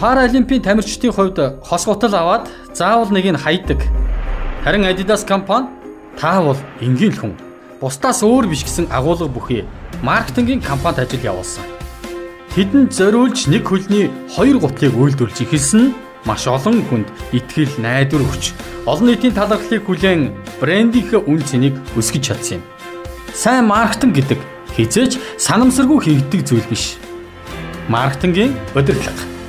Паралимпийн тамирчдын хувьд хос гутал аваад заавал нэг нь хайдаг. Харин Adidas компани та бол энгийн хүн. Бусдаас өөр биш гэсэн агуулга бүхий маркетингийн компанид ажил явуулсан. Тэдэнд зориулж нэг хөлний хоёр гутлыг үйлдвэрлэж эхэлсэн нь маш олон хүнд итгэл найдвар өгч олон нийтийн талархлыг хүлээн брендийнхээ үн цэнийг өсгөж чадсан юм. Сайн маркетинг гэдэг хизээч санамсаргүй хийгддэг зүйл биш. Маркетингийн удирдлага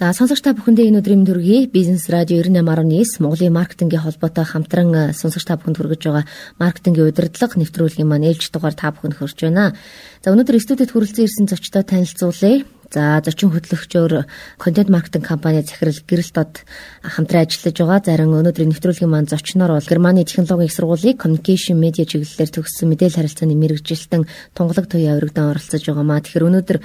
За сонсогч та бүхэндээ энэ өдрийн төргий бизнес радио 98.9 Монголын маркетингийн холбоотой хамтран сонсогч та бүхэнд хүргэж байгаа маркетингийн удирдлага нэвтрүүлгийн маань ээлж дугаар та бүхэнд хүрч байна. За өнөөдөр студид хүрэлцэн ирсэн зочдтой танилцуулъя. За зочин хөтлөгчөөр контент маркетинг компани захирал Гэрэл дод хамтран ажиллаж байгаа. Зарим өнөөдрийн нэвтрүүлгийн маань зочноор бол Германы технологийн их сургуулийн communication media чиглэлээр төгссөн мэдээлэл харилцааны мэрэгжилтэн тунгалаг туяа өргөдөн оролцож байгаа маа. Тэгэхээр өнөөдөр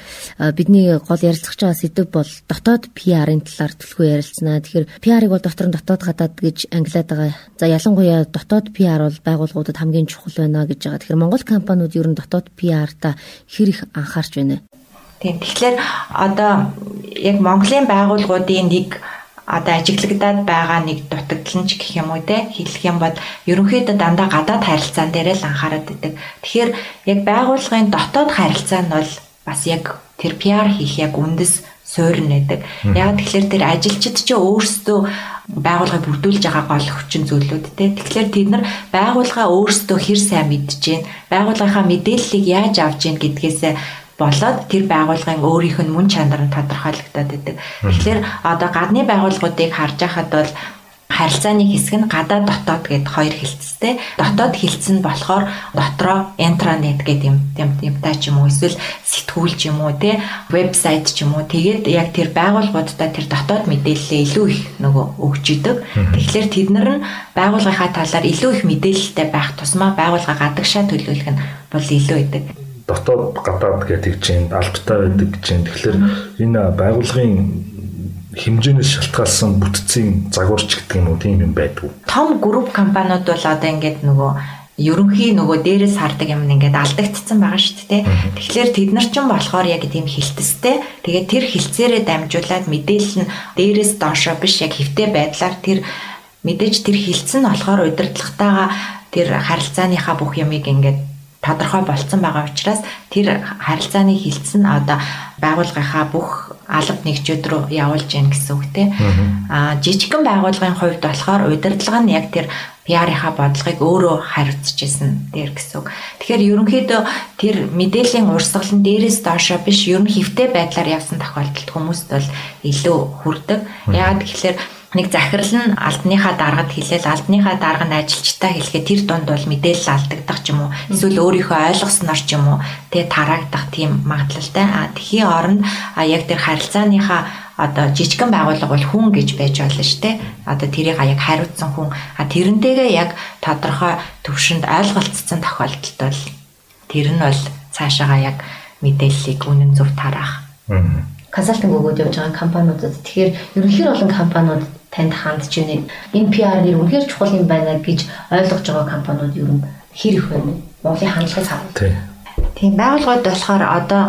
бидний гол ярилцах байгаа сэдв бол дотоод PR-ын талаар төлхөө ярилцсанаа. Тэгэхээр PR-ыг бол дотор нь дотоод гадаад гэж ангилаад байгаа. За ялангуяа дотоод PR бол байгууллагуудад хамгийн чухал байна гэж байгаа. Тэгэхээр Монгол компаниуд ер нь дотоод PR-та хэр их анхаарч байна. Тийм. Тэгэхээр одоо яг Монголын байгууллагуудын нэг одоо ажиглагдаад байгаа нэг дутагдал нь ч гэх юм уу те хэлэх юм бол ерөнхийдөө дандаа гадаад харилцаан дээр л анхаарат байдаг. Тэгэхээр яг байгууллагын дотоод харилцаа нь бол бас яг тэр PR хийх яг үндэс суурин байдаг. Яг тэгэхээр тэр ажилчид ч өөрсдөө байгууллагыг бүрдүүлж байгаа гол хүчин зүйлүүд те. Тэгэхээр тэд нар байгууллага өөрсдөө хэр сайн мэдж гин, байгууллагынхаа мэдээллийг яаж авж гин гэдгээсээ болоод тэр байгууллагын өөрийнх нь мөн чанар нь тодорхойлогдоод байдаг. Тэгэхээр одоо гадны байгууллагуудыг харж байхад бол харилцааны хэсэг нь гадаа дотоод гэд хоёр хилцтэй. Дотоод хилцс нь болохоор дотроо интранет гэдэг юм юмтай ч юм уу эсвэл сэтгүүл ч юм уу те вебсайт ч юм уу тэгээд яг тэр байгууллагуудаа тэр дотоод мэдээлэлээ илүү их нөгөө өгч идэг. Тэгэхээр тэд нар нь байгууллагынхаа талаар илүү их мэдээлэлтэй байх тусмаа байгууллага гадагшаа төлөвлөх нь бол илүү идэг дотоод гадаад гэдэг чинь албатай байдаг гэж байна. Тэгэхээр энэ байгууллагын хэмжээнээс шалтгаалсан бүтцийн загварч гэдэг юм уу тийм юм байдгүй. Том групп компаниуд бол одоо ингээд нөгөө ерөнхий нөгөө дээрээс хардаг юм ингээд алдагдцсан байгаа шүү дээ. Тэгэхээр тэд нар ч юм болохоор яг тийм хилтэстэй. Тэгээд тэр хилцээрээ дамжуулаад мэдээлэл нь дээрээс доошоо биш яг хэвтэй байдлаар тэр мэдээж тэр хилцэн болохоор удирдлагатайгаа тэр харилцааныхаа бүх юмыг ингээд тодорхой болцсон байгаа учраас тэр харилцааны хилцэн одоо байгууллагынхаа бүх алба нэгжүүд рүү явуулж гин гэсэн үг тийм. Аа жижигхэн байгууллагын хувьд болохоор удирдлага нь яг тэр PR-ийнхаа бодлогыг өөрөө хариуцж исэн дээр гэсэн үг. Тэгэхээр ерөнхийдөө тэр мэдээллийн урсгал нь дээрээс доошоо биш ер нь хөвтэй байдлаар явсан тохиолдолд хүмүүст бол илүү хүрдэг. Яагаад гэвэл нэг захирал нь альдныхаа даргад хэлээл альдныхаа дарга нь ажилчтай хэлэхэд тэр дунд бол мэдээлэл алдагдах ч юм уу эсвэл өөрийнхөө ойлгосноор ч юм уу тэгээ тараагдах тийм магадлалтай а тхийн оронд а яг тэр харилцааныхаа одоо жижигхэн байгууллага бол хүн гэж байж болно шүү дээ. Одоо тэрийг яг хариуцсан хүн. А тэрнтэйгээ яг тодорхой төвшөнд ойлголцсон тохиолдолд бол тэр нь бол цаашаага яг мэдээллийг үнэн зөв тараах. Консалтинг өгөөд явж байгаа компаниудад тэгэхээр ерөнхийдөө олон компаниуд танд хандж байна. Энэ PR нэр үнэхээр чухал юм байна гэж ойлгож байгаа компаниуд ер нь хэр их байна. Монголын хандлагыг харах. Тийм байгууллагууд болохоор одоо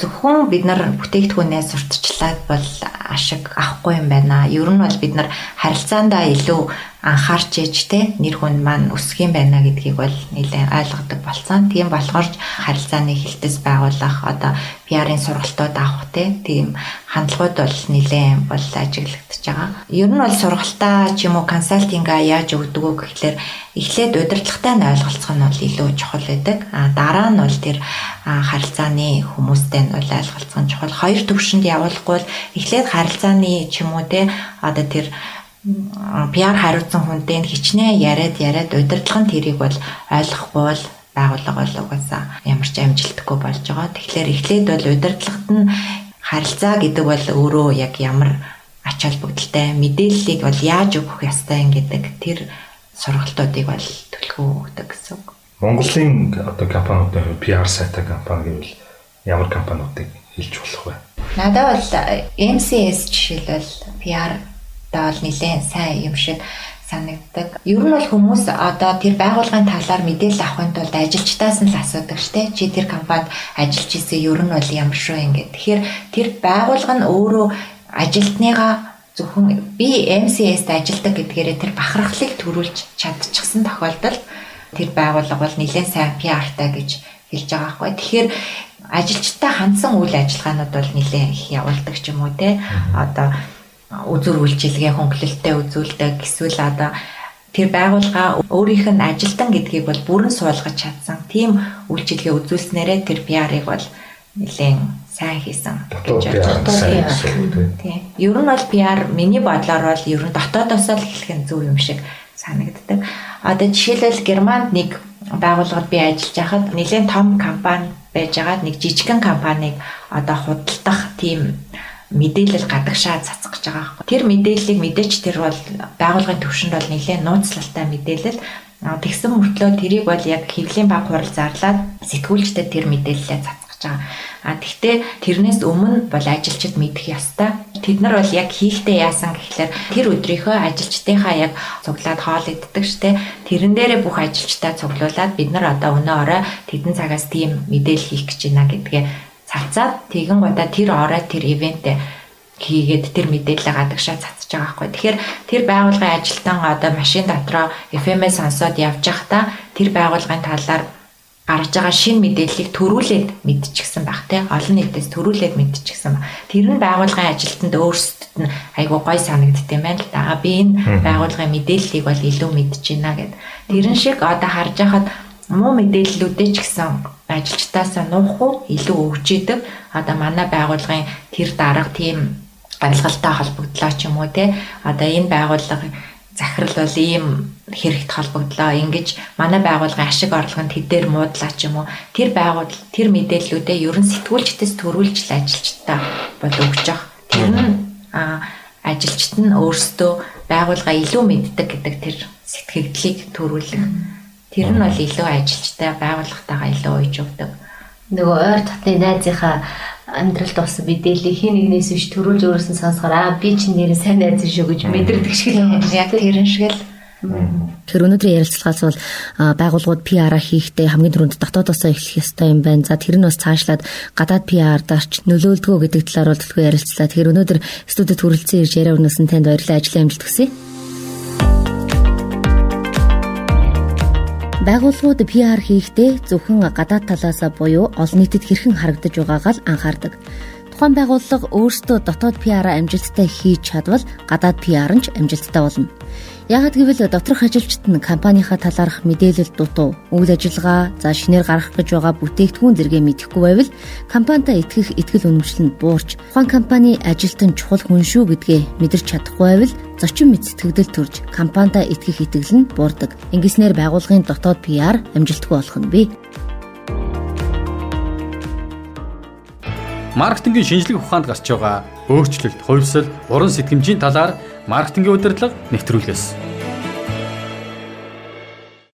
зөвхөн бид нар бүтээгдэхүүнээ сурталчлаад бол ашиг авахгүй юм байна. Ер нь бол бид нар харилцаандаа илүү анхаарч ээж те нэр хүн маань өсөх юм байна гэдгийг бол нэлээд ойлгодог болсон. Тийм болохоор харилцааны хилтэс байгуулах одоо PR-ын сургалтууд авах те тийм хандлагууд бол нэлээд бол ажиглагдчихж байгаа. Ер нь бол сургалтаа ч юм уу консалтинга яаж өгдөг вэ гэхлээр эхлээд удирдлагатай нь ойлголцох нь бол илүү чухал байдаг. А дараа нь бол тэр харилцааны хүмүүстэй нь бол ойлголцох нь чухал. Хоёр төвшөнд явуулахгүй бол эхлээд харилцааны ч юм уу те одоо тэр PR хариуцсан хүнтэй хичнээн яриад яриад удирдлага нь тэрийг бол ойлгохгүй бол байгууллага бол угаасаа ямар ч амжилтгүй болж байгаа. Тэгэхээр эхлээд бол удирдлагт нь харилцаа гэдэг бол өөрөө яг ямар ач холбогдолтой мэдээллийг бол яаж өгөх ёстой гэдэг тэр сургалтуудыг бол төлхөө өгдөг гэсэн үг. Монголын одоо компаниудын PR сайтай компани гэвэл ямар компаниудыг хэлж болох вэ? Надад бол MCS жишээлбэл PR та бол нэлээд сайн юм шиг санагддаг. Ер нь бол хүмүүс одоо тэр байгууллагын талаар мэдээлэл авахын тулд ажилчдаас нь л асуудаг штэ. Чи тэр компанид ажиллаж исэн ер нь бол ямар шүү ингээд. Тэгэхээр тэр байгууллага нь өөрөө ажилтныгаа зөвхөн би MCS-д ажилладаг гэдгээрээ тэр бахархлыг төрүүлж чадчихсан тохиолдолд тэр байгууллага бол нэлээд сайн PR-тай гэж хэлж байгаа байхгүй. Тэгэхээр ажилчтай хандсан үйл ажиллагаанууд бол нэлээд их явуулдаг ч юм уу те. Одоо үзүр үйлчилгээ хөнгөлөлтөд үзүүлдэг эсвэл одоо тэр байгууллага өөрийнх нь ажилтан гэдгийг бол бүрэн суулгаж чадсан. Тийм үйлчилгээ үзүүлснээрээ тэр PR-ыг бол нэлээд сайн хийсэн гэж бодож байна. Тийм. Ер нь бол PR миний бодлоор бол ер нь дотоодоос л эхлэх нь зөв юм шиг санагддаг. Одоо жишээлбэл Германд нэг байгууллагад би ажиллаж байхад нэлээд том компани байжгаад нэг жижигхэн компанийг одоо худалдах тийм мэдээлэл гадагшаа цацгах гэж байгаа байхгүй. Тэр мэдээллийг мэдээч тэр бол байгуулгын төвшөнд бол нэлээд нууцлалтай мэдээлэл. Тэгсэн мөртлөө тэрийг бол яг хэвлийн баг хурал зарлаад сэтгүүлчдэд тэр мэдээлэлээ цацгаж байгаа. А тэгтээ тэрнээс өмнө бол ажилчид мэдэх ёстой. Тэд нар бол яг хийхдээ яасан гэхлээр тэр өдрийнхөө ажилчдынхаа яг цуглаад хоол иддэг штэ. Тэрэн дээрээ бүх ажилчдаа цуглуулад бид нар одоо өнөө орой тэдэн цагаас тийм мэдээлэл хийх гэж байна гэдгээ цацаад тэгэн гудаа тэр орой тэр ивэнтэ хийгээд тэр мэдээлэлээ гадагшаа цацж байгаа байхгүй. Тэгэхээр тэр байгууллагын ажилтан одоо машин дотроо FM-ээ сонсоод явж байхдаа тэр байгууллагын талаар гарч байгаа шин мэдээллийг төрүүлээд мэдчихсэн баг те олон нийтээс төрүүлээд мэдчихсэн баг. Тэр нь байгууллагын ажилтнанд өөрсдөд нь айгуу гой санагдд юм байна л да. Би энэ байгууллагын мэдээллийг бол илүү мэдж байна гэд. Тэрэн шиг одоо харж байхад муу мэдээллүүдээ ч гэсэн ажилчтаасаа нуух уу илүү өгч идэг. Одоо манай байгууллагын тэр дарга тийм арилгалтай холбогдлоо ч юм уу те. Одоо энэ байгууллага захирал бол ийм хэрэгт холбогдлоо. Ингиж манай байгууллагын ашиг орлогонд тэдээр муудлаа ч юм уу. Тэр байгуул тэр мэдээллүүдээ ерөн сэтгүүлчдээс төрүүлж ажилчдаа бол өгч явах. Тэр нь ажилчид нь өөрсдөө байгууллага илүү мэддэг гэдэг тэр сэтгэгдлийг төрүүлэх Тэр нь бол илүү ажилчтай байгууллагатайгаа илүү уйж өгдөг. Нөгөө ойр татны найзынхаа амьдралд болсон мэдээллийг хин нэгнээс биш төрүүлж өөрөөс нь сонсохоор аа би ч нэрээ сайн найз шүү гэж мэдэрдэг шиг л яг тэрэн шиг л Тэгэхээр өнөөдрийн ярилцлагаас бол байгууллагууд PR-а хийхдээ хамгийн түрүүнд дотоодосоо эхлэх ёстой юм байна. За тэр нь бас цаашлаад гадаад PR дарч нөлөөлдгөө гэдэг талаар бол төлхөө ярилцлаа. Тэгэхээр өнөөдөр студид хүрэлцэн ирж яриа өрнөсөн танд баярлалаа. Ажлын амжилт хүсье. Байгууллагууд PR хийхдээ зөвхөн гадаад талаас буюу олон нийтэд хэрхэн харагдаж байгаагаа л анхаардаг. Тухайн байгууллага өөрсдөө дотоод PR-а амжилттай хийж чадвал гадаад PR нь ч амжилттай болно. Яагад гэвэл доторх ажилчид нь компанийнхаа талаарх мэдээлэл дутуу, үйл ажиллагаа, за шинээр гаргах гэж байгаа бүтээгдэхүүн зэрэгэ мэдэхгүй байвал компанитай итгэх итгэл үнэмшил нь буурч, тухайн компани ажилтан чухал хүн шүү гэдгээ мэдэрч чадахгүй байвал зочин мэд сэтгэгдэл төрж компанитай итгэх итгэл нь буурдаг. Ингэснээр байгууллагын дотоод PR амжилтгүй болох нь бий. Маркетингийн шинжлэх ухаанд гарч байгаа өөрчлөлт, хувьсэл, уран сэтгэмжийн талаар маркетингийн удирдлага нэвтрүүлгээс